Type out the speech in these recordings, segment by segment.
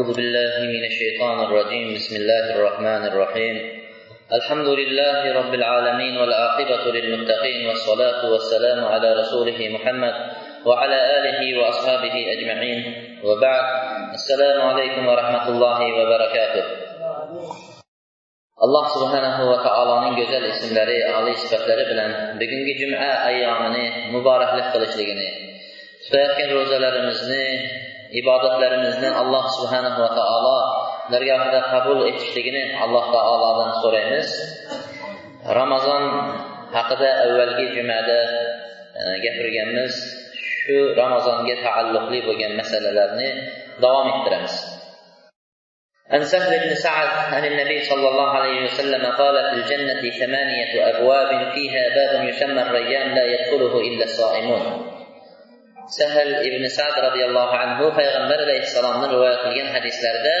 أعوذ بالله من الشيطان الرجيم. بسم الله الرحمن الرحيم. الحمد لله رب العالمين والعاقبة للمتقين والصلاة والسلام على رسوله محمد وعلى آله وأصحابه أجمعين. وبعد السلام عليكم ورحمة الله وبركاته. alloh subhanahu va taoloning go'zal ismlari oliy sifatlari bilan bugungi juma ayyomini muboraklik qilishligini tutayotgan ro'zalarimizni ibodatlarimizni alloh subhanahu va taolo dargohida qabul etishligini alloh taolodan so'raymiz ramazon haqida avvalgi jumada gapirganmiz shu ramazonga taalluqli bo'lgan masalalarni davom ettiramiz عن سهل بن سعد عن النبي صلى الله عليه وسلم قال في الجنة ثمانية أبواب فيها باب يسمى الريان لا يدخله إلا الصائمون sahl ibn sad roziyallohu anhu payg'ambar alayhissalomni rivoyat qilgan hadislarida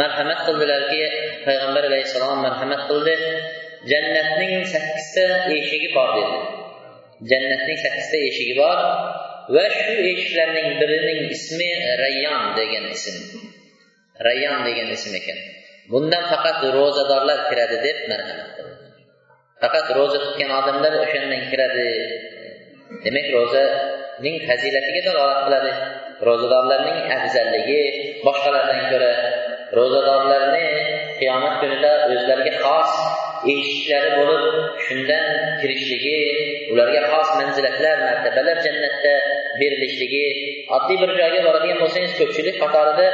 marhamat qildilarki payg'ambar alayhissalom marhamat qildi. Jannatning sakkizta eshigi bor dedi. Jannatning sakkizta eshigi bor va shu eshiklarning birining ismi rayyon degan ism. Rayyon degan ism ekan. Bundan faqat ro'zadorlar kiradi deb marhamat qildi. Faqat ro'za tutgan odamlar o'shandan kiradi. Demak ro'za ning fazilatiga dalolat qiladi. Ro'zadorlarning afzalligi boshqalardan ko'ra ro'zadorlarni qiyomat kunida o'zlariga xos eshiklari bo'lib shundan kirishligi ularga xos manzilatlar martabalar jannatda berilishligi oddiy bir joyga boradigan bo'lsangiz ko'pchilik qatorida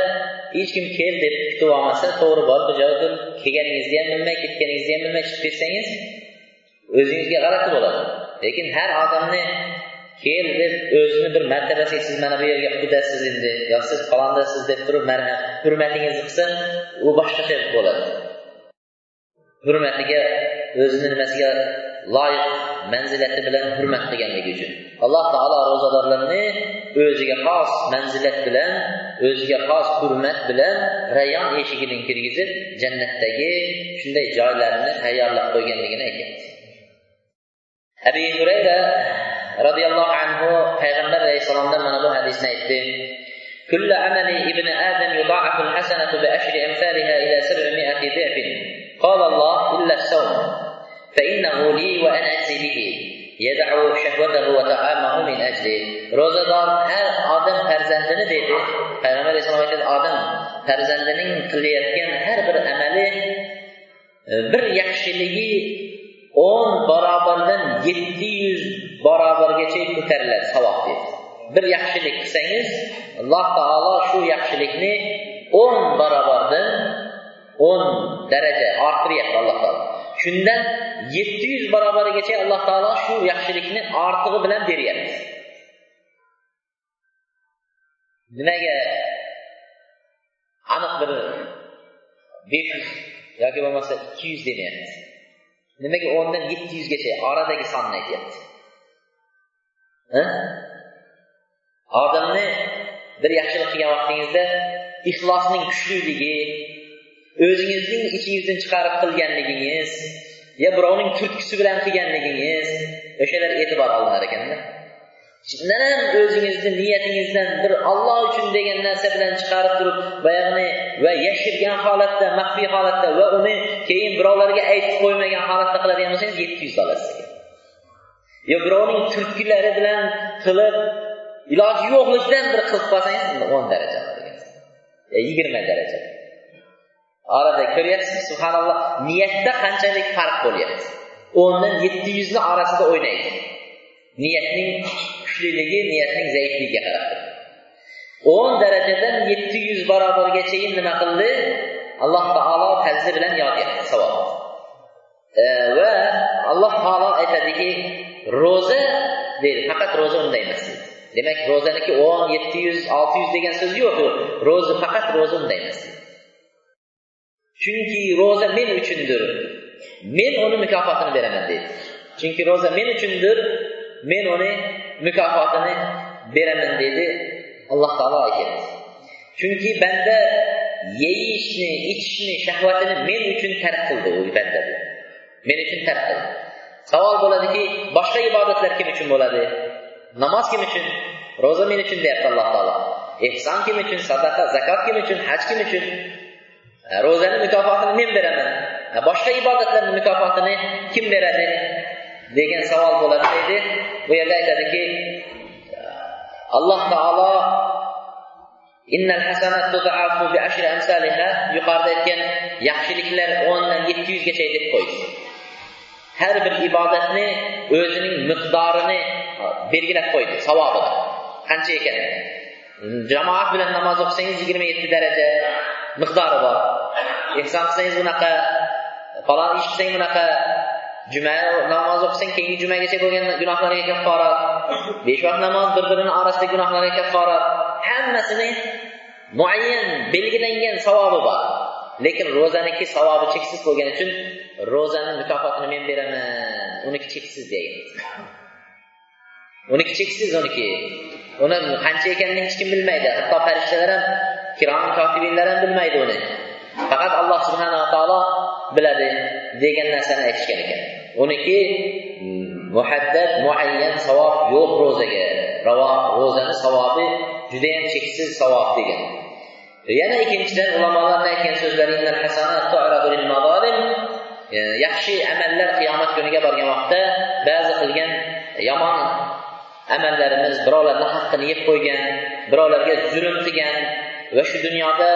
hech kim kel deb kutib olmasa to'g'ri bor bu joyga kelganingizni ham bilmay ketganingizni ham bilmay chiqib ketsangiz o'zingizga g'alati bo'ladi. Lekin har odamni keyin deb o'zini bir martabasiga siz mana bu yerga qudasiz endi. Yo siz falondasiz deb turib mana hurmatingizni qilsa u boshqacha bo'ladi. Hurmatiga o'zini nimasiga loyiq manzilati bilan hurmat qilganligi uchun. Alloh taolo ro'zadorlarni o'ziga xos manzilat bilan o'ziga xos hurmat bilan rayon eshigidan kirgizib jannatdagi shunday joylarni tayyorlab qo'yganligini aytyapti. Abi hurayra roziyallohu anhu payg'ambar alayhissalomdan mana bu hadisni aytdi كل عمل ابن آدم يضاعف الحسنة بعشر أمثالها إلى سبعمائة ضعف قال الله إلا الصوم فإنه لي وأنا أجزي به يدع شهوته وطعامه من أجله ro'zador har odam farzandini deydi payg'ambar alayhissalom aytadi odam farzandining qilayotgan har bir amali bir yaxshiligi o'n barobardan yetti yuz barobargacha ko'tariladi savob deb bir yaxshilik qilsangiz alloh taolo shu yaxshilikni o'n barobardan o'n daraja orttiryapti alloh taolo. Shundan yetti yuz barobarigacha alloh taolo shu yaxshilikni ortig'i bilan beryapti. Nimaga aniq bir besh yuz yoki bo'lmasa ikki yuz demayapti. Nimaga o'ndan yetti yuzgacha oradagi sonni aytyapti. Odamni bir yaxshilik qilgan vaqtingizda ixlosning kuchliligi o'zingizning ichingizdan chiqarib qilganligingiz yo birovning turtkisi bilan qilganligingiz o'shalar e'tibor olinar ekanda chindan ham o'zingizni niyatingizdan bir olloh uchun degan narsa bilan chiqarib turib boyag'ini va yashirgan holatda maxfiy holatda va uni keyin birovlarga aytib qo'ymagan holatda qiladigan bo'lsangiz yetti yuz olasiz yo birovning turtkilari bilan qilib iloji yo'qligidan bir qilib qolsangiz o'n daraja yigirma daraja. Orada ko'ryapsizmi subhanalloh niyatda qanchalik farq bo'lyapti? O'ndan yetti yuzni orasida o'ynaydi. Niyatning kuchliligi niyatning zaifligiga qarab o'n darajadan yetti yuz barobargachayin nima qildi? Alloh taolo fazli bilan yozyapti savob e, va alloh taolo aytadiki ro'za deydi faqat ro'za unday emas. Demak ro'zaniki o'n yetti yuz olti yuz degan so'z yo'q ro'za faqat ro'za unday emas. Chunki ro'za men uchundir. Men uni mukofotini beraman deydi. Chunki ro'za men uchundir men uni mukofotini beraman deydi alloh taolo aytyapti chunki banda yeyishni ichishni shahvatini men uchun tark qildi u banda men uchun tark qildi. Savol bo'ladiki boshqa ibodatlar kim uchun bo'ladi? Namoz kim uchun? Ro'za men uchun deyapti alloh taolo. Ehson kim uchun? Sadaqa zakot kim uchun? Haj kim uchun? Ro'zani mukofotini men beraman. Boshqa ibodatlarni mukofotini kim beradi? Degan savol bo'ladi deydi bu yerda aytadiki alloh taolo yuqorida aytgan yaxshiliklar o'ndan yetti yuzgacha deb qo'ydi. Har bir ibodatni o'zining miqdorini belgilab qo'ydi savobini qancha ekan? Jamoat bilan namoz o'qisangiz yigirma yetti daraja miqdori bor. Ehson qilsangiz bunaqa falon ish qilsangiz bunaqa juma namoz o'qisang keyingi jumagacha bo'lgan gunohlarga kafforat. Besh vaqt namoz bir birini orasidagi gunohlarga kafforat. Hammasini muayyan belgilangan savobi bor. Lekin ro'zaniki savobi cheksiz bo'lgani uchun ro'zani mukofotini men beraman. Uniki cheksiz degan uniki cheksiz uniki. Uni qancha ekanini hech kim bilmaydi. Hatto farishtalar ham kirom kotibinlar ham bilmaydi uni. Faqat alloh subhanava taolo biladi degan narsani aytishgan ekan. Uniki mm, muhaddad muayyan savob yo'q ro'zaga. Ro'zani savobi judayam cheksiz savob degan. E, yana ikkinchidan ulamolarni aytgan so'zlari e, yaxshi amallar qiyomat kuniga borgan vaqtda ba'zi qilgan yomon amallarimiz birovlarni haqqini yeb qo'ygan birovlarga zulm qilgan va shu dunyoda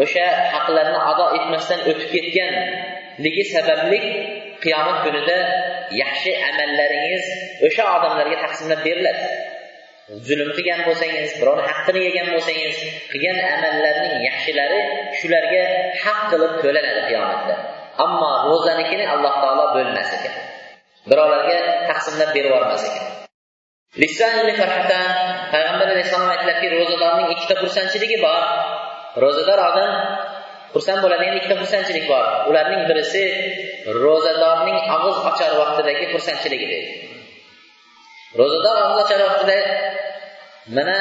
o'sha haqlarni ado etmasdan o'tib ketganligi sababli qiyomat kunida yaxshi amallaringiz o'sha odamlarga taqsimlab beriladi. Zulm qilgan bo'lsangiz birovni haqqini yegan bo'lsangiz qilgan amallarning yaxshilari shularga haq qilib to'lanadi qiyomatda. Ammo ro'zanikini alloh taolo bo'lmas ekan. Birovlarga taqsimlab berib yubormas ekan. Payg'ambar alayhissalom aytdilarki ro'zadorning ikkita xursandchiligi bor. Ro'zador odam xursand bo'ladigan ikkita xursandchilik bor. Ularning birisi ro'zadorning og'iz ochar vaqtidagi xursandchiligi deydi ro'zador og'iz ochar vaqtida mana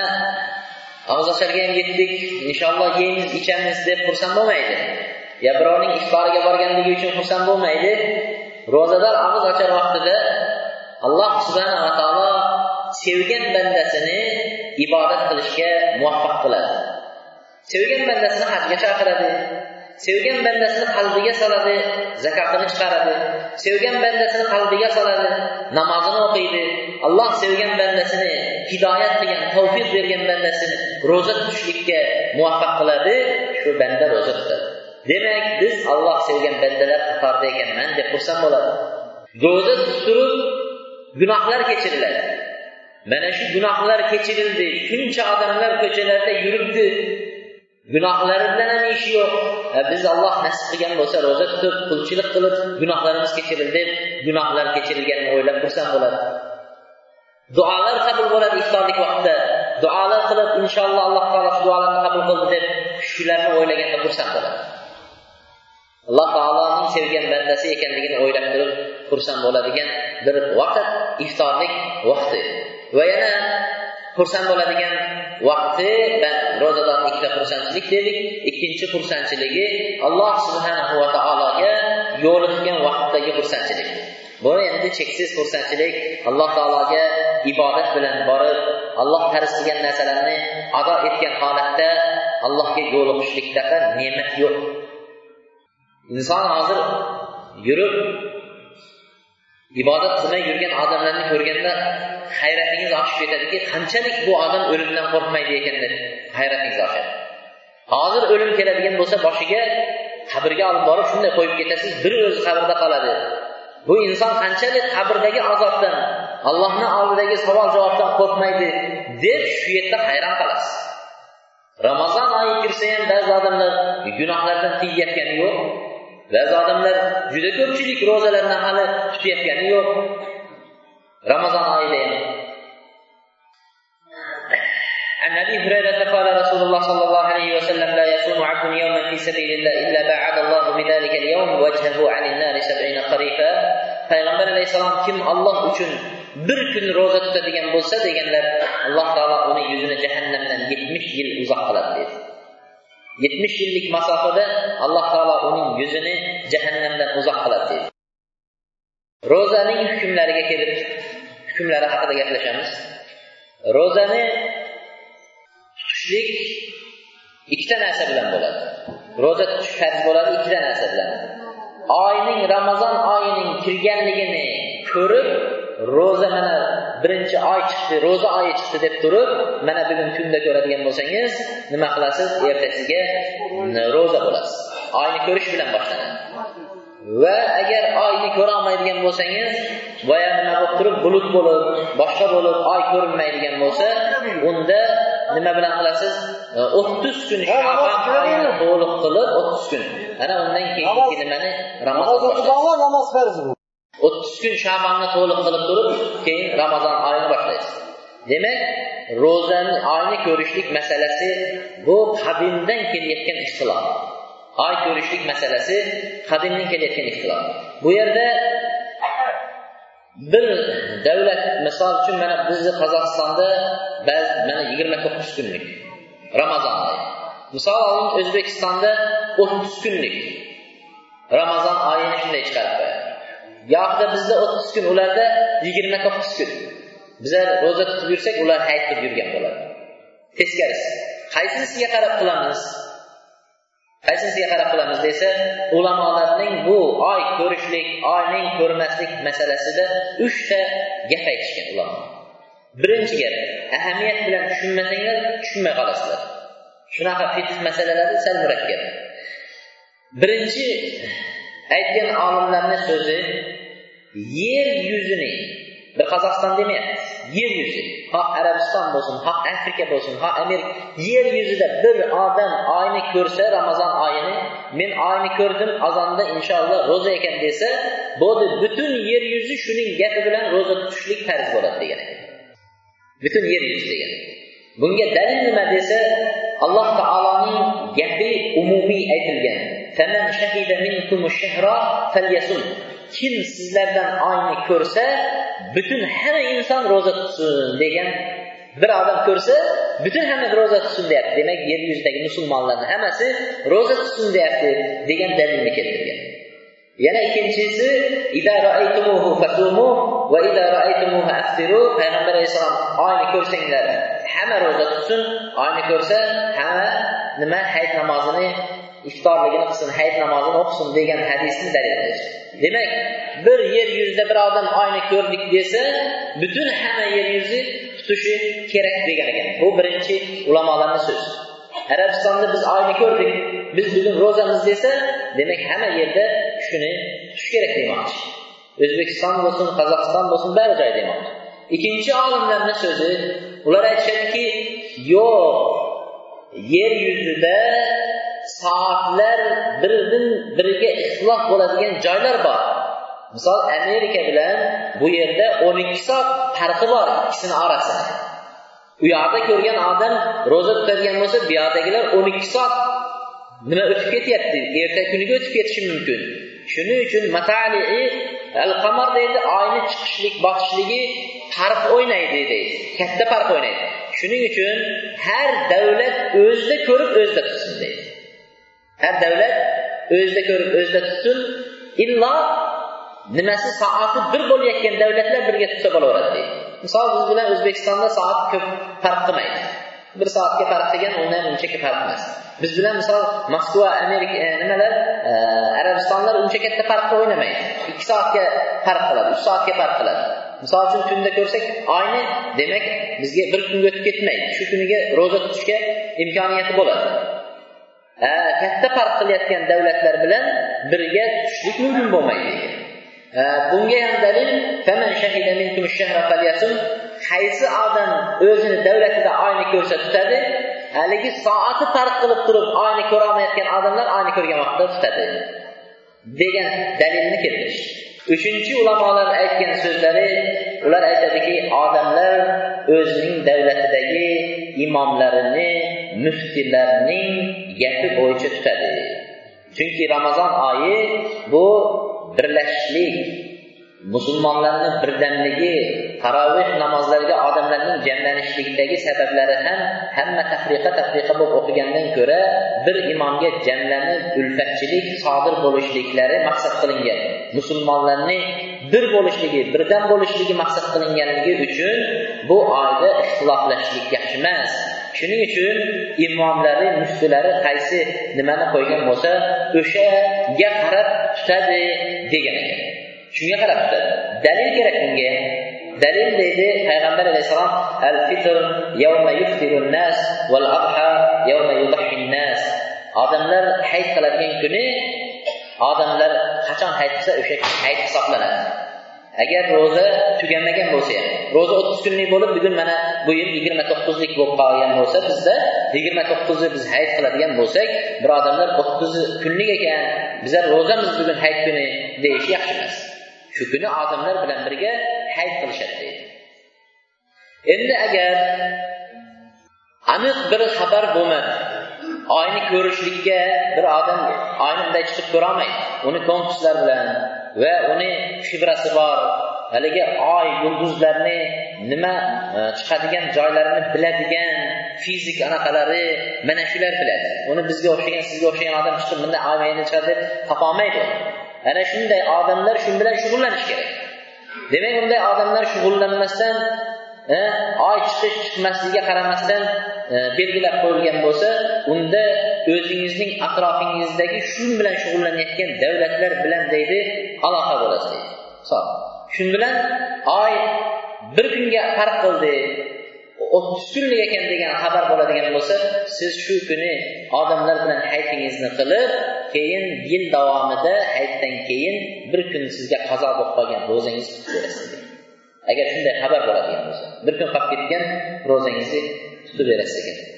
og'iz ocharga ham yetdik inshaalloh yeymiz ichamiz deb xursand bo'lmaydi. Yo birovning iftoriga borganligi uchun xursand bo'lmaydi. Ro'zador og'iz ochar vaqtida alloh subhanava taolo sevgan bandasini ibodat qilishga muvaffaq qiladi sevgan bandasini hajga chaqiradi sevgan bandasini qalbiga soladi zakotini chiqaradi sevgan bandasini qalbiga soladi namozini o'qiydi. Alloh sevgan bandasini hidoyat qilgan tavfiq bergan bandasini ro'za tutishlikka muvaffaq qiladi shu banda ro'za tutadi. Demak biz alloh sevgan bandalar qatorida ekanman deb xursand bo'ladi. Ro'za turib gunohlar kechiriladi. Mana shu gunohlar kechirildi shuncha odamlar ko'chalarda yuribdi gunohlari bilan ham ishi yo'q. Biz alloh nasib qilgan bo'lsa ro'za tutib qulchilik qilib gunohlarimiz kechirildi. Deb gunohlar kechirilganini o'ylab xursand bo'ladi. Duolar qabul bo'ladi iftorlik vaqtida. Duolar qilib inshaalloh alloh taolo shu duolarni qabul qildi deb shularni o'ylaganda xursand bo'ladi. Alloh taoloning sevgan bandasi ekanligini o'ylab turib xursand bo'ladigan bir vaqt iftorlik vaqti. Va yana xursand bo'ladigan vaqti ro'zadorni ikkita xursandchilik dedik. Ikkinchi xursandchiligi alloh subhanahu va taologa yo'liqgan vaqtdagi xursandchilik. Bu endi cheksiz xursandchilik alloh taologa ibodat bilan borib alloh farz qilgan narsalarni ado etgan holatda allohga yo'liqishlikdaqa ne'mat yo'q. Inson hozir yurib ibodat qilmay yurgan odamlarni ko'rganda hayratingiz oshib ketadiki qanchalik bu odam o'limdan qo'rqmaydi ekan deb hayratingiz oshadi. Hozir o'lim keladigan bo'lsa boshiga qabrga olib borib shunday qo'yib ketasiz bir o'zi qabrda qoladi. Bu inson qanchalik qabrdagi azobdan allohni oldidagi savol javobdan qo'rqmaydi deb shu yerda hayron qolasiz. Ramazon oyi kirsa ham ba'zi odamlar gunohlardan tiyayotgani yo'q. ba'zi odamlar juda ko'pchilik ro'zalarni hali tutayotgani yo'q ramazon oyida ham عن ابي هريره قال رسول الله صلى الله عليه وسلم لا يصوم عبد يوما في سبيل الله الا بعد الله بذلك اليوم وجهه عن النار سبعين خريفا payg'ambar alayhissalom kim olloh uchun bir kun ro'za tutadigan bo'lsa deganlar alloh taolo uni yuzini jahannamdan yetmish yil uzoq qiladi dedi Yetmish yillik masofada alloh taolo uning yuzini jahannamdan uzoq qiladi deydi. Ro'zaning hukmlariga kelib hukmlari haqida gaplashamiz. Ro'zani tutishlik ikkita narsa bilan bo'ladi. Ro'za tutish farz bo'ladi ikkita narsa bilan. Oyning ramazon oyining kirganligini ko'rib ro'za mana birinchi oy chiqdi ro'za oyi chiqdi deb turib mana bugun kunda ko'radigan bo'lsangiz nima qilasiz? Ertasiga ro'za bo'lasiz. Oyni ko'rish bilan boshlanadi. Va agar oyni ko'rolmaydigan bo'lsangiz boya nima bo'lib turib? Bulut bo'lib boshqa bo'lib oy ko'rinmaydigan bo'lsa unda nima bilan qilasiz? o'ttiz kun to'liq qilib o'ttiz kun. Ana undan keyingi nimani? ramazon namoz farz bu o'ttiz kun shabonni to'liq qilib turib keyin ramazon oyini boshlaysiz. Demak ro'zani oyni ko'rishlik masalasi bu qadimdan kelayotgan ixtilof. Oy ko'rishlik masalasi qadimdan kelayotgan ixtilof. Bu yerda bir davlat misol uchun mana bizni qozog'istonda ba'zi mana yigirma to'qqiz kunlik ramazon oyi. Misol oling o'zbekistonda o'ttiz kunlik ramazon oyini shunday chiqarib qo'yadi yoqda bizda o'ttiz kun ularda yigirma to'qqiz kun. Bizlar ro'za tutib yursak ular hayit qilib yurgan bo'ladi. Teskarisi qaysinisiga qarab qilamiz qaysinisiga qarab qilamiz desa ulamolarning bu oy ko'rishlik oyning ko'rmaslik masalasida uchta gap aytishgan ulamo birinchi gap ahamiyat bilan tushunmasanglar tushunmay qolasizlar. Shunaqa fiqh masalalari sal murakkab. Birinchi aytgan olimlarni so'zi yer yuzini bir qozog'iston demayapmiz yer yuzi. Xoh arabiston bo'lsin xoh afrika bo'lsin xoh amerika yer yuzida bir odam oyni ko'rsa ramazon oyini men oyni ko'rdim azonda inshaalloh ro'za ekan desa bo'ldi butun yer yuzi shuning gapi bilan ro'za tutishlik farz bo'ladi degan butun yer yuzi degan bunga dalil nima desa alloh taoloning gapi umumiy aytilgan. Kim sizlardan oyni ko'rsa butun hamma inson ro'za tutsin degan bir odam ko'rsa butun hamma ro'za tutsin deyapti. Demak yer yuzidagi musulmonlarni hammasi ro'za tutsin deyapti degan dalilni keltirgan. Yana ikkinchisi payg'ambar alayhissalom oyni ko'rsanglar hamma ro'za tutsin. Oyni ko'rsa hamma nima? Hayit namozini iftorligini qilsin hayit namozini o'qisin degan hadisni dalil demak bir yer yuzida bir odam oyni ko'rdik desa butun hamma yer yuzi tutishi kerak degan ekan bu birinchi ulamolarni so'zi arabistonda biz oyni ko'rdik biz bugun ro'zamiz desa demak hamma yerda shuni tutish kerak demoqchi o'zbekiston bo'lsin qozog'iston bo'lsin bari joy demoqchi ikkinchi olimlarni so'zi ular aytishadiki yo'q yer yuzida soatlar biridan biriga ixtilof bo'ladigan joylar bor. Misol amerika bilan bu yerda o'n ikki soat farqi bor ikkisini orasida. U yoqda ko'rgan odam ro'za tutadigan bo'lsa bu yoqdagilar o'n ikki soat nima o'tib ketyapti? Erta kuniga o'tib ketishi mumkin. Shuning uchun matalii al qamar deydi oyni chiqishlik botishligi farq o'ynaydi deydi. Katta farq o'ynaydi. Shuning uchun har davlat o'zida ko'rib o'zida tutsin deydi. Har davlat o'zida ko'rib o'zida tutsin illo nimasi soati bir bo'layotgan davlatlar birga tutsa bo'laveradi deydi. Misol biz bilan o'zbekistonda soat ko'p farq qilmaydi. Bir soatga farq qilgan undan uncha farq emas biz bilan misol moskva amerika e, nimalar e, arabistonlar uncha katta farqda o'ynamaydi. Ikki soatga farq qiladi uch soatga farq qiladi. Misol uchun tunda ko'rsak oyni demak bizga bir kunga o'tib ketmaydi. Shu kuniga ro'za tutishga imkoniyati bo'ladi. Katta farq qilayotgan davlatlar bilan birga tushishlik mumkin bo'lmaydi. Bunga ham dalil qaysi odam o'zini davlatida oyni ko'rsa tutadi haligi soati farq qilib turib oyni ko'rolmayotgan odamlar oyni ko'rgan vaqtda tutadi degan dalilni keltirish. Uchinchi ulamolar aytgan so'zlari ular aytadiki odamlar o'zining davlatidagi imomlarini muftiylarning gapi bo'yicha tutadi. Chunki ramazon oyi bu birlashishlik musulmonlarni birdamligi taroveh namozlariga odamlarning jamlanishlikdagi sabablari ham hamma tafriqa tafriqa bo'lib o'qigandan ko'ra bir imomga jamlanib ulfatchilik sodir bo'lishliklari maqsad qilingan. Musulmonlarni bir bo'lishligi birdam bo'lishligi maqsad qilinganligi uchun bu oyda ixtiloflashishlik yaxshi emas. Shuning uchun imomlari muftilari qaysi nimani qo'ygan bo'lsa o'shaga qarab tutadi degan ekan. Shunga qarab tutadi. Dalil kerak bunga. Dalil deydi payg'ambar alayhissalom al fitr yawma yuftirun nas val adha yawma yudahhin nas odamlar hayit qiladigan kuni odamlar qachon hayit qilsa o'sha hayit hisoblanadi. Agar ro'za tugamagan bo'lsa ham ro'za o'ttiz kunlik bo'lib bugun mana bu yil yigirma to'qqizlik bo'lib qolgan bo'lsa bizda yigirma to'qqizni biz hayit qiladigan bo'lsak birodarlar o'ttiz kunlik ekan bizlar ro'zamiz bugun hayit kuni deyish yaxshi emas. Shu kuni odamlar bilan birga hayit qilishadi deydi. Endi agar aniq bir xabar bo'lmadi oyni ko'rishlikka bir odam oyni bunday chiqib ko'rolmaydi uni kompaslar bilan va uni xibrasi bor haligi oy yulduzlarni nima e, chiqadigan joylarini biladigan fizik anaqalari mana shular biladi. Uni bizga o'xshagan sizga o'xshagan odam chiqib bunday oyni chiqadi deb topolmaydi ana shunday odamlar shu bilan shug'ullanishi kerak. Demak bunday odamlar shug'ullanmasdan e, oy chiqish chiqmasligiga qaramasdan e, belgilab qo'yilgan bo'lsa unda o'zingizning atrofingizdagi shu bilan shug'ullanayotgan davlatlar bilan deydi aloqa bo'lasiz deydi. Kun bilan oy bir kunga farq qildi. O'ttiz kunlik ekan degan xabar bo'ladigan bo'lsa siz shu kuni odamlar bilan haytingizni qilib keyin yil davomida hayitdan keyin bir kun sizga qazo bo'lib qolgan ro'zangizni tutib berasiz agar shunday xabar bo'ladigan bo'lsa bir kun qolib ketgan ro'zangizni tutib berasiz ekan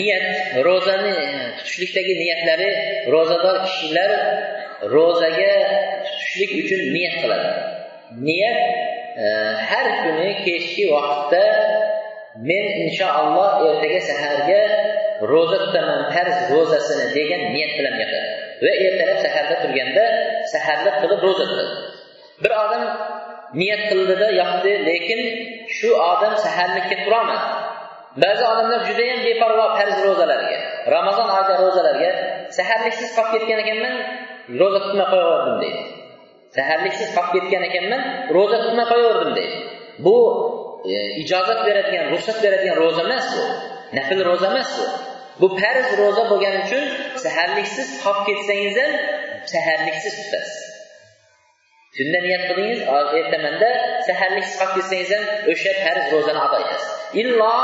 niyat ro'zani tutishlikdagi niyatlari ro'zador kishilar ro'zaga tutishlik uchun niyat qiladi. Niyat e, har kuni kechki vaqtda men inshaalloh ertaga saharga ro'za tutaman farz ro'zasini degan niyat bilan yotadi va ertalab saharda turganda saharda qilib ro'za tutadi bir odam niyat qildida yotdi lekin shu odam saharlikka turolmadi. Ba'zi odamlar judayam beparvo farz ro'zalarga ramazon oyida ro'zalarga saharliksiz qolib ketgan ekanman ro'za tutmay qo'yaverdim deydi. Saharliksiz qolib ketgan ekanman ro'za tutmay qo'yaverdim deydi. Bu e, ijozat beradigan ruxsat beradigan ro'za emas bu. Nafl ro'za emas bu. Bu farz ro'za bo'lgani uchun saharliksiz qolib ketsangiz ham saharliksiz tutasiz. Tunda niyat qildingiz ertamanda saharliksiz qolib ketsangiz ham o'sha farz ro'zani ado etasiz. Illo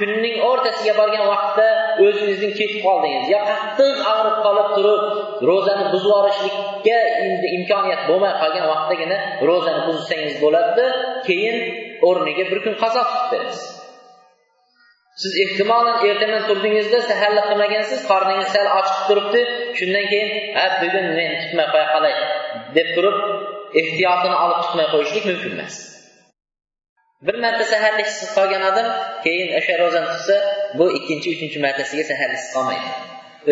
kunning o'rtasiga borgan vaqtda o'zingizdan ketib qoldingiz. Yo qattiq og'rib qolib turib ro'zani buzib yuborishlikka imkoniyat bo'lmay qolgan vaqtdagina ro'zani buzsangiz bo'ladida keyin o'rniga bir kun qazo qilib berasiz. Siz ehtimoldan ertaman turdingizda saharlik qilmagansiz qorningiz sal ochiq turibdi shundan keyin ha bugun men tutmay qo'ya qolay deb turib ehtiyotini olib tutmay qo'yishlik mumkin emas. Bir marta saharliksiz qolgan odam keyin o'sha ro'zani tutsa bu ikkinchi uchinchi martasiga saharliksiz qolmaydi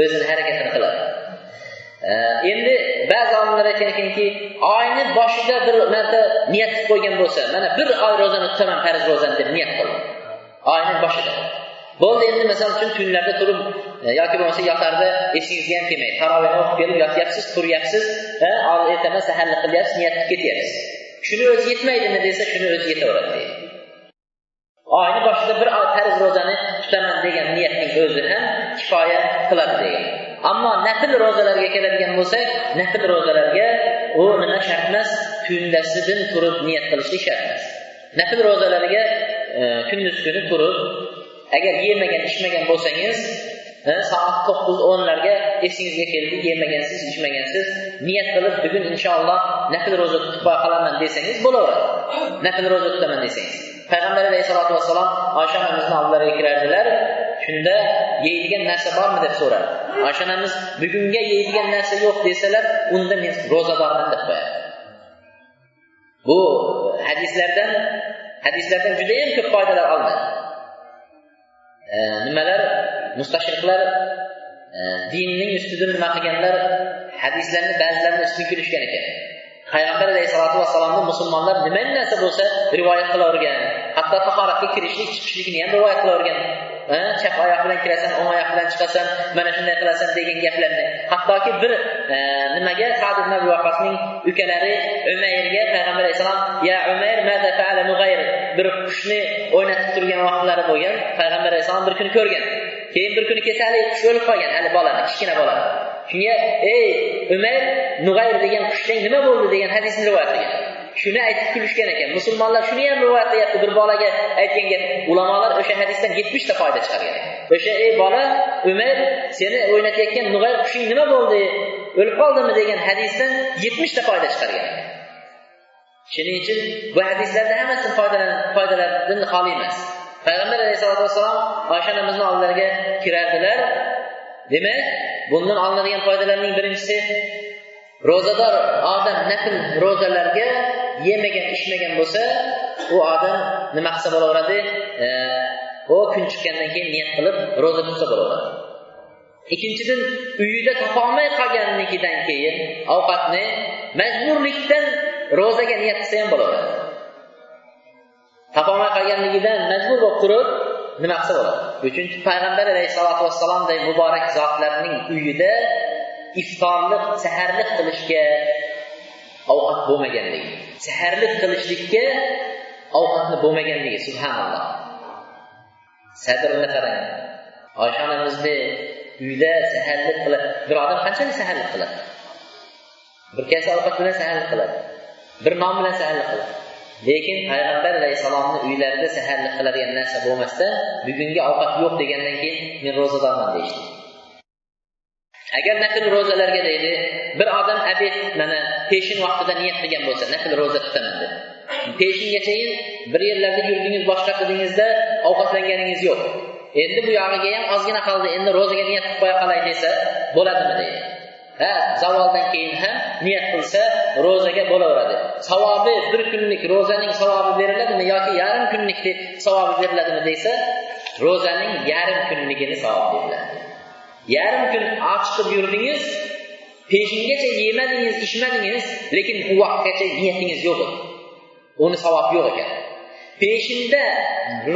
o'zini harakatini qiladi endi ba'zi olimlar aytgan ekanki oyni boshida bir marta niyat qilib qo'ygan bo'lsa mana bir oy ro'zani tutaman farz ro'zani deb niyat qildi oyni boshida bo'ldi endi misol uchun tunlarda turib e, yoki bo'lmasa yotarda esingizga ham kelmaydi tarovehni o'qib kelib yotyapsiz turyapsiz ertaman saharlik qilyapsiz niyat qilib ketyapsiz shuni o'zi yetmaydimi desa shuni o'zi yetaveradi. Deydi oyni boshida bir oy farz ro'zani tutaman degan niyatning o'zi ham kifoya qiladi degan. Ammo nafl ro'zalarga keladigan bo'lsak nafl ro'zalarga u nima shart emas tundasidan turib niyat qilishlik shart emas. Nafl ro'zalarga e, kunduz kuni turib agar yemagan ichmagan bo'lsangiz soat to'qqiz o'nlarga esingizga keldi yemagansiz ichmagansiz niyat qilib bugun inshaalloh nafl ro'za tutib qolaman desangiz bo'laveradi. Nafl ro'za tutaman desangiz. Payg'ambar alayhisalotu vassalom oysha onamizni oldilariga kirardilar. Shunda yeydigan narsa bormi deb so'radi. Oysha onamiz bugunga yeydigan narsa yo'q desalar unda men ro'zadorman deb qo'yadi. Bu hadislardan hadislardan judayam ko'p foydalar olinadi E, nimalar? Mustashriqlar e, dinning ustida nima qilganlar? Hadislarni ba'zilarini ustidan kulishgan ekan. Payg'ambar alayhisalotu vassalomni musulmonlar nima narsa bo'lsa rivoyat qilavergan. Hatto tahoratga kirishlik chiqishlikni ham rivoyat qilavergan chap oyoq bilan kirasan o'ng oyoq bilan chiqasan mana shunday qilasan degan gaplarni. Hattoki bir nimaga? Sad ibn abi vaqosning ukalari umayrga payg'ambar alayhissalom ya umayr bir qushni o'ynatib turgan vaqtlari bo'lgan payg'ambar alayhissalom bir kuni ko'rgan. Keyin bir kuni kecha haligi qush o'lib qolgan hali bolani kichkina bolani shunga ey umayr nug'ayr degan qushning nima bo'ldi? degan hadisni rivoyat qilgan. Shuni aytib kulishgan ekan. Musulmonlar shuni ham rivoyat qilyapti. Bir bolaga aytganga ulamolar o'sha hadisdan yetmishta foyda chiqargan. O'sha ey bola umar seni o'ynatayotgan nug'ay qushing nima bo'ldi? O'lib qoldimi? degan hadisdan yetmishta foyda chiqargan. Shuning uchun bu hadislarda hammasi foydalardan xoli emas. Payg'ambar alayhisalotu vassalom oysha onamizni oldilariga kirardilar. Demak bundan olinadigan foydalarning birinchisi ro'zador odam nafl ro'zalarga yemagan ichmagan bo'lsa u odam nima qilsa bo'laveradi? E, u kun chiqqandan keyin niyat qilib ro'za tutsa bo'laveradi. Ikkinchidan uyida topolmay qolganligidan keyin ovqatni majburlikdan ro'zaga niyat qilsa ham bo'laveradi. Topolmay qolganligidan majbur bo'lib turib nima qilsa bo'ladi? Uchinchi payg'ambar alayhisalotu vassalomday muborak zotlarning uyida iftorlik saharlik qilishga ovqat bo'lmaganligi. Saharlik qilishlikka ovqatni bo'lmaganligi subhanalloh. Sadrni qarang. Oysha onamizni uyda saharlik qiladi bir odam qanchalik saharlik qiladi? Bir kasa ovqat bilan saharlik qiladi bir non bilan saharlik qiladi. Lekin payg'ambar alayhissalomni uylarida saharlik qiladigan narsa bo'lmasdan bugungi ovqat yo'q degandan keyin men ro'zadorman deyishdi. Agar nafl ro'zalarga deydi bir odam abed mana peshin vaqtida niyat qilgan bo'lsa nafl ro'za tutaman deb peshingachayin bir yerlarda yurdingiz boshqa qildingizda ovqatlanganingiz yo'q. Endi bu yog'iga ham ozgina qoldi endi ro'zaga niyat qilib qo'ya qolay desa bo'ladimi deydi. Ha zavoldan keyin ham niyat qilsa ro'zaga bo'laveradi. Savobi bir kunlik ro'zaning savobi beriladimi yoki yarim kunlik savobi beriladimi desa ro'zaning yarim kunligini savob beriladi yarim kun och chiqib yurdingiz peshingacha yemadingiz ichmadingiz lekin u vaqtgacha niyatingiz yo'q edi. Uni savob yo'q ekan. Peshinda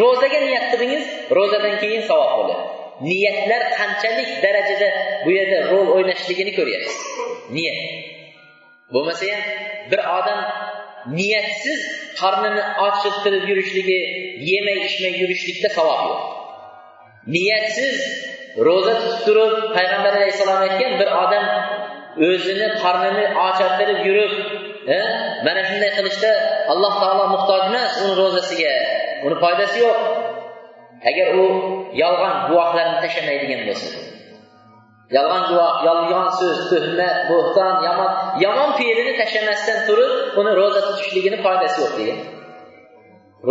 ro'zaga niyat qildingiz ro'zadan keyin savob bo'ladi niyatlar qanchalik darajada bu yerda rol o'ynashligini ko'ryapsiz. Niyat. Bo'lmasa ham bir odam niyatsiz qornini ochiltirib yurishligi yemay ichmay yurishlikda savob yo'q. Niyatsiz ro'za tutib turib payg'ambar alayhissalom aytgan bir odam o'zini qornini ochartirib yurib e, mana shunday qilishda alloh taolo muhtoj emas uni ro'zasiga uni foydasi yo'q. Agar u yolg'on guvohlarni tashlamaydigan bo'lsa. Yolg'on guvoh yolg'on so'z tuhmat bo'xton yomon yomon fe'lini tashlamasdan turib uni ro'za tutishligini foydasi yo'q degan.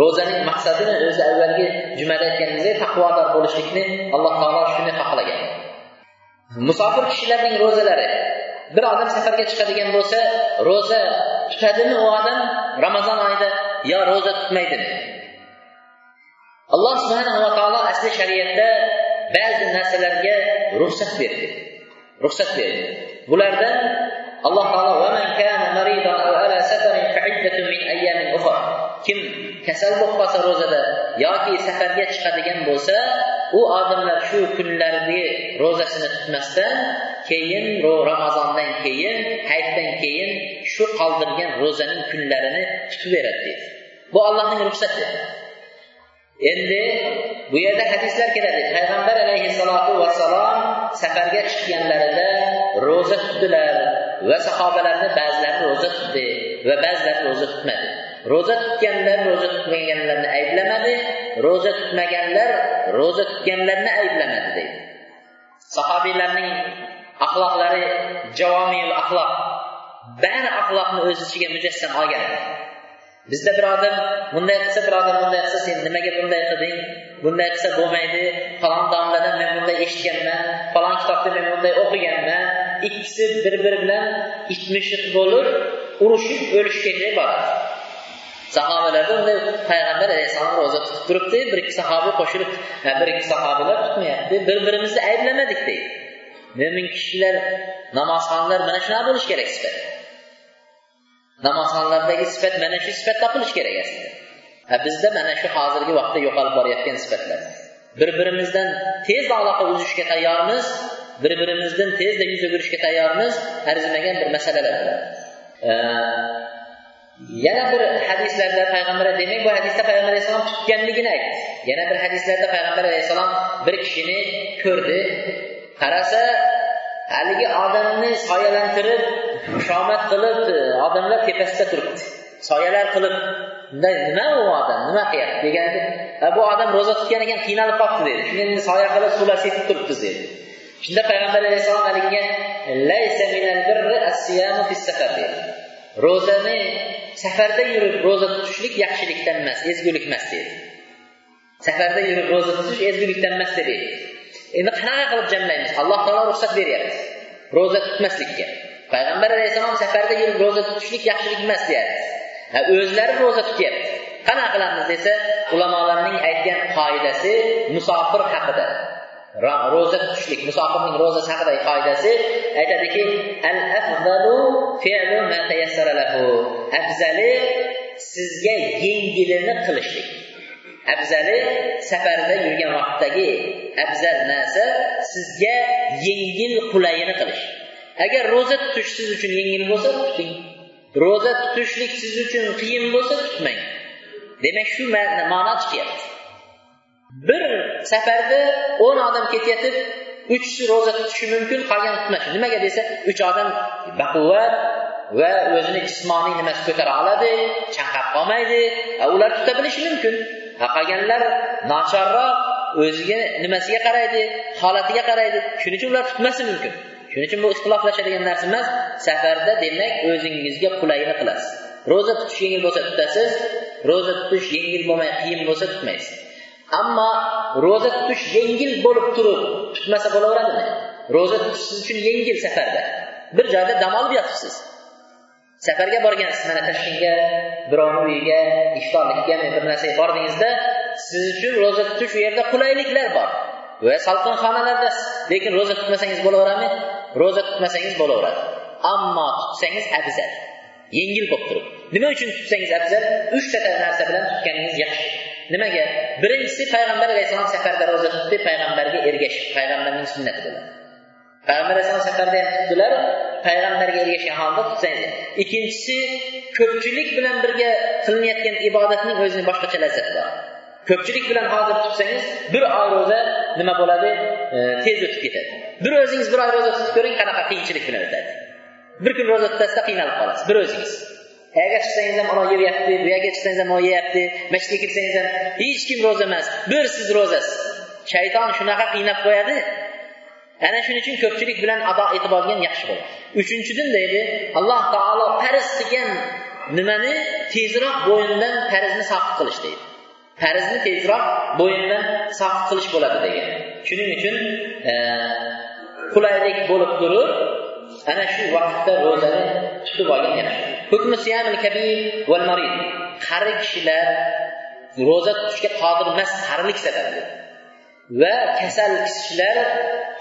Ro'zaning maqsadini o'zi avvalgi jumada aytganimizdek taqvodor bo'lishlikni alloh taolo shuni xohlagan. Musofir kishilarning ro'zalari. Bir odam safarga chiqadigan bo'lsa ro'za tutadimi u odam? Ramazon oyida yo ro'za tutmaydimi? Alloh subhanahu va taolo asli shariatda ba'zi narsalarga ruxsat berdi. Ruxsat berdi. Bulardan alloh taolo kim kasal bo'lib qolsa ro'zada yoki safarga chiqadigan bo'lsa u odamlar shu kunlarni ro'zasini tutmasdan keyin ramazondan keyin hayitdan keyin shu qoldirgan ro'zaning kunlarini tutaveradi beradi deydi. Bu allohning ruxsati. Endi bu yerda hadislar keladi. Payg'ambar alayhissalotu vassalom safarga chiqqanlarida ro'za tutdilar va sahobalarni ba'zilari ro'za tutdi va ba'zilari ro'za tutmadi. Ro'za tutganlar ro'za tutmaganlarni ayblamadi. Ro'za tutmaganlar ro'za tutganlarni ayblamadi deydi. Sahobiylarning axloqlari javomil axloq. Bari axloqni o'z ichiga mujassam olgan. Bizda bir odam bunday qilsa bir odam bunday qilsa sen nimaga bunday qilding? Bunday qilsa bo'lmaydi. Falon domladan men bunday eshitganman. Falon kitobda men bunday o'qiganman. Ikkisi bir biri bilan itmishiq bo'lib urushib o'lishgacha boradi? Sahobalarda unday payg'ambar alayhissalom ro'za tutib turibdi bir ikki sahoba qo'shilib bir ikki sahobalar tutmayapti bir birimizni ayblamadik deydi. Mo'min kishilar namozxonlar mana shunaqa bo'lishi kerak sifat namozxonlardagi sifat mana shu sifat topilishi kerak aslida. Bizda mana shu hozirgi vaqtda yo'qolib borayotgan sifatlar. Bir birimizdan tezda aloqa uzishga tayyormiz bir birimizdan tezda yuz o'girishga tayyormiz arzimagan bir masalalar yana bir hadislarda payg'ambar demak bu hadisda payg'ambar alayhissalom tutganligini aytdi. Yana bir hadislarda payg'ambar alayhissalom bir kishini ko'rdi. Qarasa haligi odamni soyalantirib xushomad qilib odamlar tepasida turibdi. Soyalar qilib nima u odam? Nima qilyapti? deganda bu odam ro'za tutgan ekan qiynalib qolibdi dedi. Shunda soya qilib suvlar sepib turibmiz dedi. Shunda payg'ambar alayhissalom haligiga ro'zani safarda yurib ro'za tutishlik yaxshilikdan emas ezgulik emas dedi. Safarda yurib ro'za tutish ezgulikdan emas dedi. Endi qanaqa qilib jamlaymiz? Alloh taolo ruxsat beryapti. Ro'za tutmaslikka. Payg'ambar alayhissalom safarda yurib ro'za tutishlik yaxshilik emas deyapti. O'zlari ro'za tutyapti. Qanaqa qilamiz desa ulamolarning aytgan qoidasi musofir haqida. Ro'za tutishlik. Musofirning ro'zasi haqidagi qoidasi aytadiki al afdalu fi'lu ma tayassara lahu. Afzali sizga yengilini qilishlik. Afzali safarda yurgan vaqtdagi afzal narsa sizga yengil qulayini qilish. Agar ro'za tutish siz uchun yengil bo'lsa tuting. Ro'za tutishlik siz uchun qiyin bo'lsa tutmang. Demak shu ma'no chiqyapti bir safarda o'n odam ketayotib uchisi ro'za tutishi mumkin qolgani tutmasin nimaga desa uch odam baquvvat va o'zini jismoniy nimasi ko'tara oladi chanqab qolmaydi. Ular tuta bilishi mumkin. Qolganlar nochorroq o'ziga nimasiga qaraydi holatiga qaraydi. Shuning uchun ular tutmasi mumkin. Shuning uchun bu ixtiloflashadigan narsa emas. Safarda demak o'zingizga qulayini qilasiz. Ro'za tutish yengil bo'lsa tutasiz ro'za tutish yengil bo'lmay qiyin bo'lsa tutmaysiz. Ammo ro'za tutish yengil bo'lib turib tutmasa bo'laveradimi? Ro'za tutish siz uchun yengil safarda. Bir joyda dam olib yotibsiz. Safarga borgansiz mana toshkentga birovni uyiga iftorlikka bir narsaga bordingizda siz uchun ro'za tutish u yerda qulayliklar bor. Va salqin xonalardasiz lekin ro'za tutmasangiz bo'laveradimi? Ro'za tutmasangiz bo'laveradi. Ammo tutsangiz afzal. Yengil bo'lib turib. Nima uchun tutsangiz afzal? Uchta narsa bilan tutganingiz yaxshi. Nimaga? Birinchisi payg'ambar alayhissalom safarda ro'za tutdi payg'ambarga ergashib payg'ambarning sunnati bilan payg'ambar alayhissalom safarda ham tutdilar payg'ambarga ergashgan holda tutsangiz ikkinchisi ko'pchilik bilan birga qilinayotgan ibodatning o'zini boshqacha lazzati bor. Ko'pchilik bilan hozir tutsangiz bir oy ro'za nima bo'ladi? E, tez o'tib ketadi. Bir o'zingiz bir oy ro'za tutib ko'ring qanaqa qiyinchilik bilan o'tadi. Bir kun ro'za tutasizda qiynalib qolasiz. Bir o'zingiz. Qayerga chiqsangiz ham olov yeyapti, bu yerga chiqsangiz ham olov yeyapti masjidga kirsangiz ham hech kim ro'za emas bir siz ro'zasiz. Shayton shunaqa qiynab qo'yadi. Ana shuning uchun ko'pchilik bilan ado etib olgan yaxshi bo'ladi. Uchinchidan deydi alloh taolo farz qilgan nimani tezroq bo'yindan farzni soqit qilish deydi. Farzni tezroq bo'yindan soqit qilish bo'ladi degan. Shuning uchun e, qulaylik bo'lib turib ana shu vaqtda ro'zani tutib olgan marid. qari kishilar ro'za tutishga qodir emas qarilik sababli. Va kasal kishilar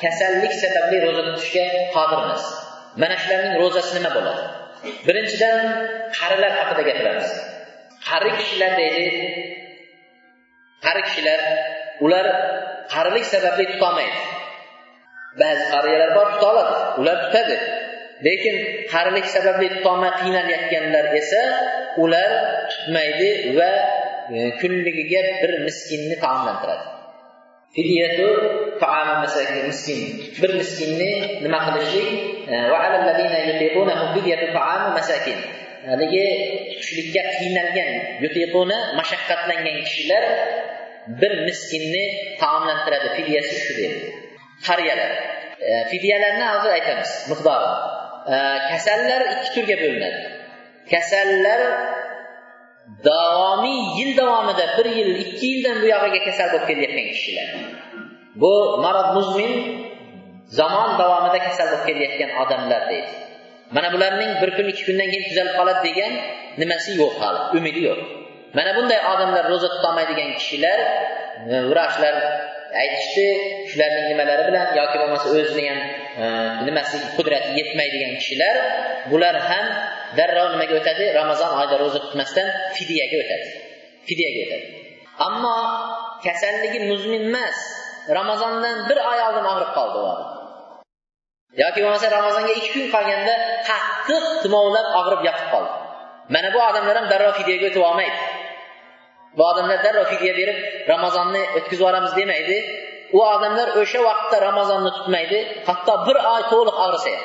kasallik sababli ro'za tutishga qodir emas. Mana shularning ro'zasi nima bo'ladi? Birinchidan qarilar haqida gapiramiz. Qari kishilar deydi qari kishilar ular qarilik sababli tutolmaydi. Ba'zi qariyalar bor tuta oladi ular tutadi. Lekin qarilik sababli tutolmay qiynalayotganlar esa ular tutmaydi va e, kunligiga bir miskinni taomlantiradi. Fidyatu taomi miskin. Bir miskinni nima qilishlik haligi tutishlikka qiynalgan yutiquna mashaqqatlangan kishilar bir miskinni taomlantiradi. Fidyasi shu deydi qariyalar. E, fidyalarni hozir aytamiz miqdori. Kasallar ikki turga bo'linadi. Kasallar davomiy yil davomida bir yil ikki yildan buyog'iga kasal bo'lib kelayotgan kishilar. Bu marad muzmin zamon davomida kasal bo'lib kelayotgan odamlar deydi. Mana bularning bir kun ikki kundan keyin tuzalib qoladi degan nimasi yo'q hali umidi yo'q. Mana bunday odamlar ro'za tutolmaydigan kishilar e, vrachlar aytishdi shularning nimalari bilan yoki bo'lmasa o'zini ham e, nimasi qudrati yetmaydigan kishilar bular ham darrov nimaga o'tadi? Ramazon oyida ro'za tutmasdan fidyaga o'tadi. Fidyaga o'tadi. Ammo kasalligi muzmin emas ramazondan bir oy oldin og'rib qoldi u odam. Yoki bo'lmasa ramazonga ikki kun qolganda qattiq tumovlab og'rib yotib qoldi. Mana bu odamlar ham darrov fidyaga o'tib olmaydi. Bu odamlar darrov fidya berib ramazonni o'tkazib yuboramiz demaydi. U odamlar o'sha vaqtda ramazonni tutmaydi hatto bir oy to'liq og'risa ham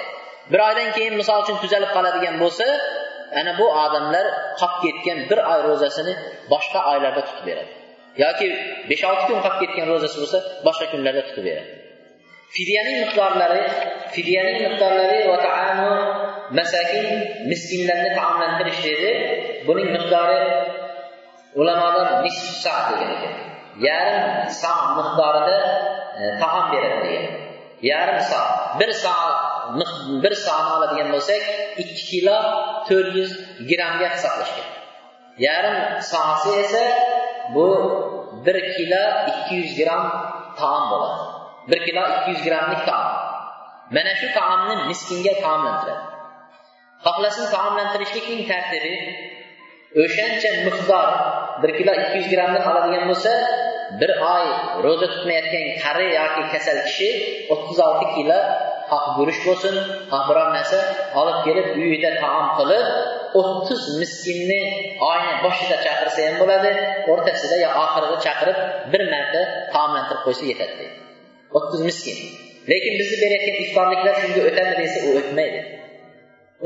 bir oydan keyin misol uchun tuzalib qoladigan bo'lsa ana bu odamlar qolib ketgan bir oy ro'zasini boshqa oylarda tutib beradi. Yoki besh olti kun qolib ketgan ro'zasi bo'lsa boshqa kunlarda tutib beradi. Fidyaning miqdorlari fidyaning miqdorlari va taamu masakin miskinlarni taomlantirish dedi. Buning miqdori ulamolar nisf sa degan ekan. Yarim sa miqdorida e, taom beradi degan. Yarim sa bir sa bir soni oladigan bo'lsak ikki kilo to'rt yuz grammga hisoblashgan. Yarim soasi esa bu bir kilo ikki yuz gramm taom bo'ladi. Bir kilo ikki yuz grammlik taom mana shu taomni miskinga taomlantiradi xohlasin taomlantirishlikning tartibi o'shancha miqdor bir kilo ikki yuz grammni oladigan bo'lsa bir oy ro'za tutmayotgan qari yoki kasal kishi o'ttiz olti kilo xoh guruch bo'lsin. Xoh biror narsa olib kelib uyida taom qilib o'ttiz miskinni oyni boshida chaqirsa ham bo'ladi o'rtasida yo oxirida chaqirib bir marta taomlantirib qo'ysa yetadi deydi. O'ttiz miskin. Lekin bizni berayotgan iftorliklar shunga o'tadi desa u o'tmaydi.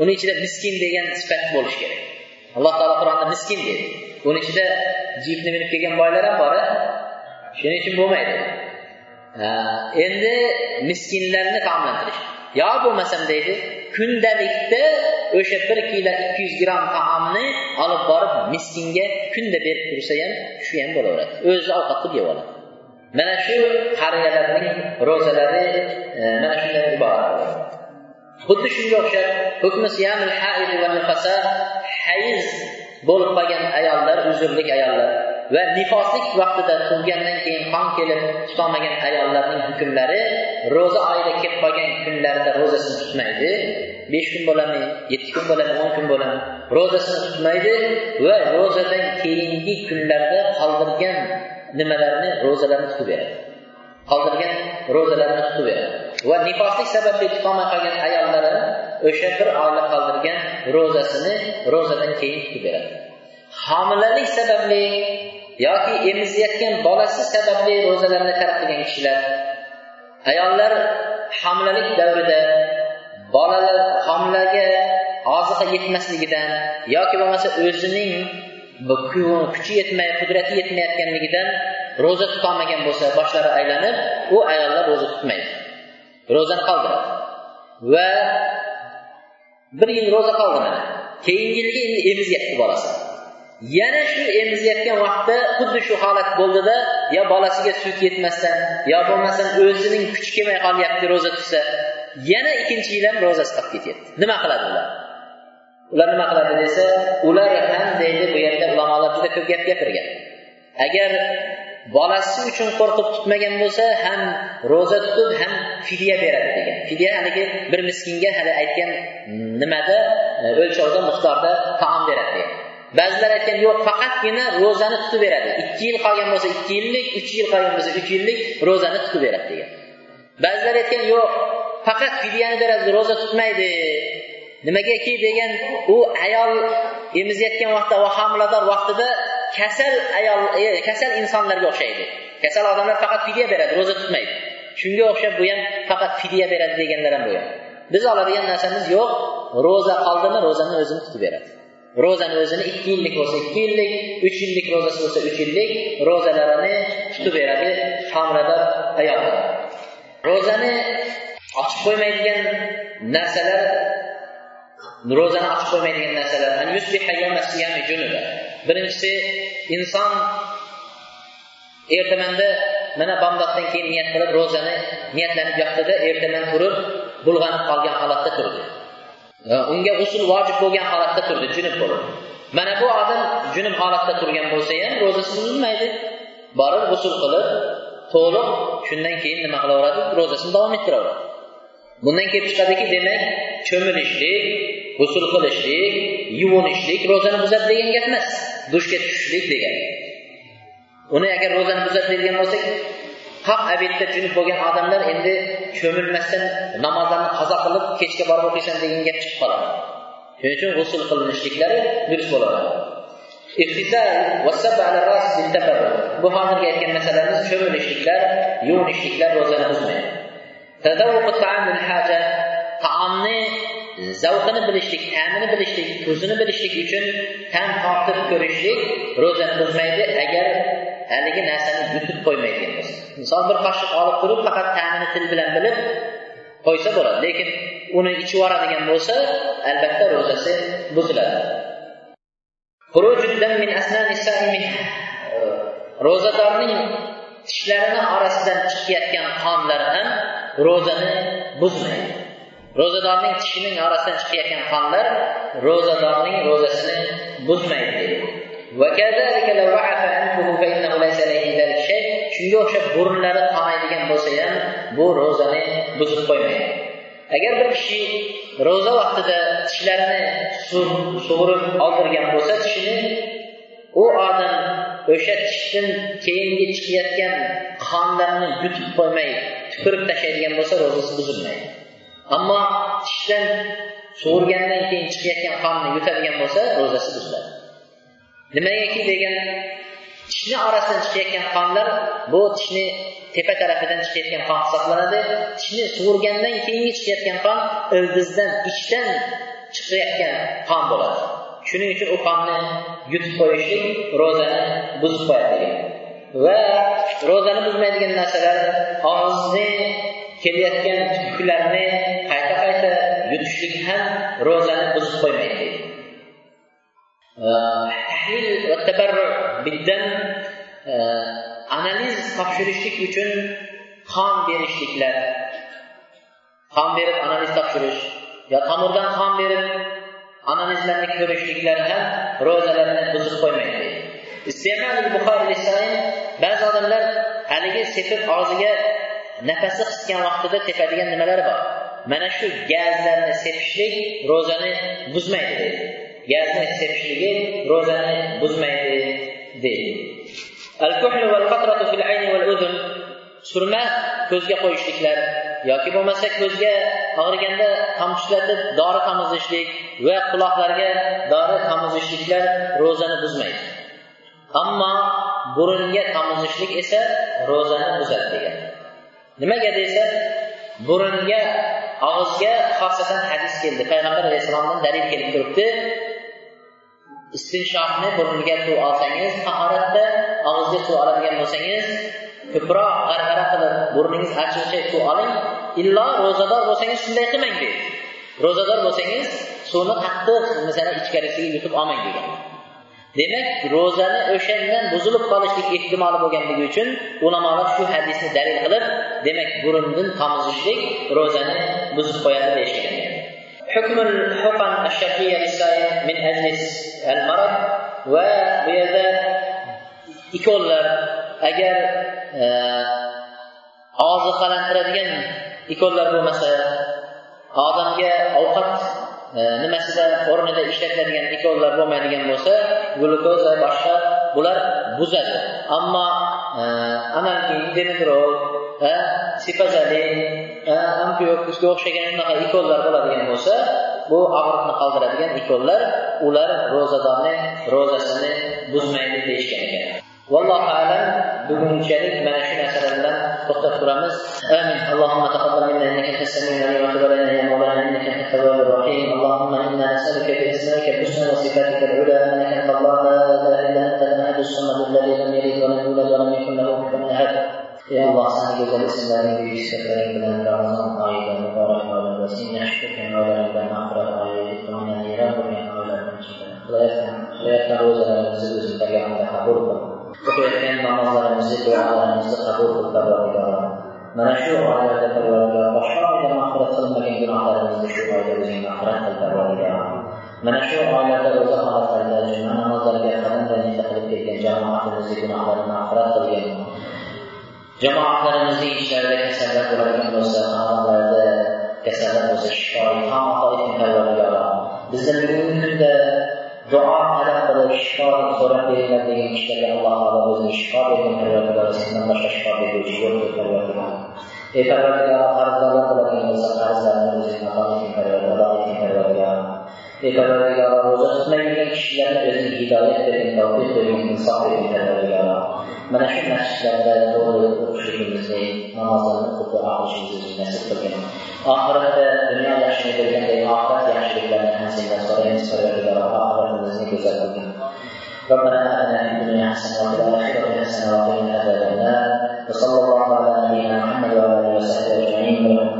Uni ichida miskin degan sifat bo'lishi kerak. Alloh taolo qur'onda miskin dedi uni ichida jipni minib kelgan boylar ham bor shuning uchun bo'lmaydi. Endi miskinlarni taomlantirish. Yo bo'lmasam deydi kundalikda o'sha bir kilo ikki yuz gramm taomni olib borib miskinga kunda berib tursa ham shu ham bo'laveradi. O'zi ovqat qilib yeb oladi. Mana shu qariyalarning ro'zalari e, mana shundan iborat. Xuddi shunga o'xshab hayiz bo'lib qolgan ayollar uzrlik ayollar va nifoslik vaqtida tug'gandan keyin qon kelib tutolmagan ayollarning hukmlari ro'za oyida kelib qolgan kunlarida ro'zasini tutmaydi. Besh kun bo'ladimi yetti kun bo'ladimi o'n kun bo'ladimi ro'zasini tutmaydi va ro'zadan keyingi kunlarda qoldirgan nimalarni ro'zalarni tutib beradi qoldirgan ro'zalarni tutib beradi va nifoslik sababli tutolmay qolgan ayollari o'sha bir oylik qoldirgan ro'zasini ro'zadan keyin tutib beradi. Homilalik sababli yoki emizayotgan bolasi sababli ro'zalarni tark qilgan kishilar ayollar homilalik davrida bolalar homilaga oziqa yetmasligidan yoki bo'lmasa o'zining kuchi yetmay qudrati yetmayotganligidan ro'za tutolmagan bo'lsa boshlari aylanib u ayollar ro'za tutmaydi. Ro'zani qoldiradi. Va bir yil ro'za qoldiradi keyingi yilga endi emizyapti bolasi yana shu emizayotgan vaqtda xuddi shu holat bo'ldida yo bolasiga sut yetmasdan yo bo'lmasam o'zining kuchi kelmay qolyapti ro'za tutsa yana ikkinchi yil ham ro'zasi qolib ketyapti. Nima qiladi ular? Ular nima qiladi desa ular ham deydi bu yerda ulamolar juda ko'p gap gapirgan. Agar bolasi uchun qo'rqib tutmagan bo'lsa ham ro'za tutib ham fidya beradi degan. Fidya haligi bir miskinga hali aytgan nimada e, o'lchovda miqdorda taom beradi degan. Ba'zilar aytgan yo'q faqatgina ro'zani tutib beradi ikki yil qolgan bo'lsa ikki yillik uch yil qolgan bo'lsa uch yillik ro'zani tutib beradi degan. Ba'zilar aytgan yo'q faqat fidyani beradi ro'za tutmaydi. Nimagaki degan u ayol emizayotgan vaqtda va homilador vaqtida kasal ayol e, kasal insonlarga o'xshaydi. Kasal odamlar faqat fidya beradi ro'za tutmaydi. Shunga o'xshab bu ham faqat fidya beradi deganlar ham bu ham. Biz oladigan narsamiz yo'q ro'za qoldimi ro'zani o'zini tutib beradi. Ro'zani o'zini ikki yillik bo'lsa ikki yillik uch yillik ro'zasi bo'lsa uch yillik ro'zalarini tutib beradi homilador ayol. Ro'zani ochib qo'ymaydigan narsalar ro'zani ochib qo'ymaydigan narsalar. Birinchisi inson ertamanda mana bomdoddan keyin niyat qilib ro'zani niyatlanib yotdida ertaman turib bulg'anib qolgan holatda turdi. Unga g'usul vojib bo'lgan holatda turdi junub bo'lib mana bu odam junub holatda turgan bo'lsa ham ro'zasi buzilmaydi borib g'usul qilib to'liq shundan keyin nima qilaveradi? Ro'zasini davom ettiraveradi. Bundan kelib chiqadiki demak cho'milishlik g'usul qilishlik yuvinishlik ro'zani buzadi degan gap emas. Dushga tushishlik degan. Uni agar ro'zani buzadigan bo'lsak haq abedda junub bo'lgan odamlar endi cho'milmasdan namozlarni qazo qilib kechga borib o'qiysan degan gap chiqib qoladi. Shuning uchun g'usul qilinishliklari durust bo'ladi. Bu hozirgi aytgan masalamiz cho'milishliklar yuvinishliklar ro'zani buzmaydi. Taomni zavqini bilishlik ta'mini bilishlik tuzini bilishlik uchun tam tortib ko'rishlik ro'za tutmaydi agar haligi narsani yutib qo'ymaydigan bo'lsa misol bir qoshiq olib turib faqat ta'mini til bilan bilib qo'ysa bo'ladi. Lekin uni ichib yuboradigan bo'lsa albatta ro'zasi buziladi. E, ro'zadorning tishlarini orasidan chiqayotgan qonlar ham ro'zani buzmaydi. Ro'zadorning tishining orasidan chiqayotgan qonlar ro'zadorning ro'zasini buzmaydi shunga o'xshab burunlari qonaydigan bo'lsa ham bu ro'zani buzib qo'ymaydi. Agar bir kishi ro'za vaqtida tishlarini sug'urib oldirgan bo'lsa tishini u odam o'sha tishdan keyingi chiqayotgan qonlarni yutib qo'ymay tupurib tashlaydigan bo'lsa ro'zasi buzilmaydi. Ammo tishdan sug'urgandan keyin chiqayotgan qonni yutadigan bo'lsa ro'zasi buziladi. Nimagaki degan? Tishni orasidan chiqayotgan qonlar bu tishni tepa tarafidan chiqayotgan qon hisoblanadi. Tishni sug'urgandan keyingi chiqayotgan qon ildizdan ichdan chiqayotgan qon bo'ladi. Shuning uchun u qonni yutib qo'yishlik ro'zani buzib qo'yadi. Va ro'zani buzmaydigan narsalar og'izni kelayotgan tuklarni qayta qayta yutishlik ham ro'zani buzib qo'ymaydi. Tahlil va tabarru biddam e, analiz topshirishlik uchun qon berishliklar. Qon berib analiz topshirish yo tomirdan qon berib analizlarni ko'rishliklar ham ro'zalarni buzib qo'ymaydi. Ba'zi odamlar haligi sepib og'ziga nafasi qisgan vaqtida tepadigan nimalar bor? Mana shu gazlarni sepishlik ro'zani buzmaydi deydi gazni sepishligi ro'zani buzmaydi deydi surma ko'zga qo'yishliklar yoki bo'lmasa ko'zga og'riganda tomchilatib dori tomizishlik va quloqlarga dori tomizishliklar ro'zani buzmaydi. Ammo burunga tomizishlik esa ro'zani buzadi degan. Nimaga desa burunga og'izga xosatan hadis keldi. Payg'ambar alayhissalomdan dalil kelib turibdi. Istinshohni burunga suv olsangiz tahoratda og'izga suv oladigan bo'lsangiz ko'proq g'arg'ara qilib burningiz achishcha suv oling. Illo ro'zador bo'lsangiz shunday qilmang deydi. Ro'zador bo'lsangiz suvni qattiq masalan ichkarisiga yutib olmang degan demak ro'zani o'shandan buzilib qolishlik ehtimoli bo'lganligi uchun ulamolar shu hadisni dalil qilib demak burundan tomizishlik ro'zani buzib qo'yadi deyishgan حكم الحقن الشرعية للسائل من أجل المرض وبهذا ikollar agar og'izni qalantiradigan ikollar bo'lmasa odamga ovqat nimasida o'rnida ishlatiladigan ikollar bo'lmaydigan bo'lsa glukoza boshqa bular buzadi. Ammo e, analgin denidrol e, sipazalin e, ampiyokusga o'xshagan shunaqa ikollar bo'ladigan bo'lsa bu og'riqni qoldiradigan ikollar ular ro'zadorni ro'zasini buzmaydi deyishgan ekan. والله اعلم بدون شريك ما شئنا سلام تختار رمز امين اللهم تقبل منا انك انت السميع العليم واتوب لنا يا مولانا انك انت التواب الرحيم اللهم أنا نسالك باسمائك الحسنى وصفاتك العلى انك انت الله لا اله الا انت المعد الصمد الذي لم يلد ولم يولد ولم يكن له كفوا احد يا الله سنجد الاسلام في سفرنا من الاعظم قائدا tabarıyla. Mana shu oylarda Parvardigor boshqa oyda mag'firat qilinmagan gunohlarimizni shu oyda o'zing mag'firat qil Parvardigor. Mana shu oylarda ro'za holatlarida juma namozlariga qadamdan yeta qilib kelgan jamoatimizni gunohlarini mag'firat qilgin. jamoatlarimizning ishlarida kasallar bo'ladigan bo'lsa xonadonlarda kasallar bo'lsa shifo ilhom ato eting parvardigoro bizdan bugungi kunda Dua alakalı şifa olarak belirlendiği işleri Allah Teala bizi şifa verin Peygamber arasından başka şifa verici yoktur Peygamber. Ey Peygamber Teala farzlarla da benim bize farzlarla bizim Allah'ın Peygamber'e پیغمبر روزه است من یک شیعه به این هدایت به این توفیق به این انصاف به این تنبیه من اشون نشید در در دور خوشی کنیزه نمازان خود را خوشی زیزی نسید بکنم آخرت دنیا یخشی بکنم در آخرت یخشی بکنم هنسی نصاره این سفره که در آخرت نزنی گذر بکنم ربنا آتنا في الدنيا حسنة وفي الآخرة حسنة وقنا عذاب النار وصلى الله على نبينا محمد وعلى آله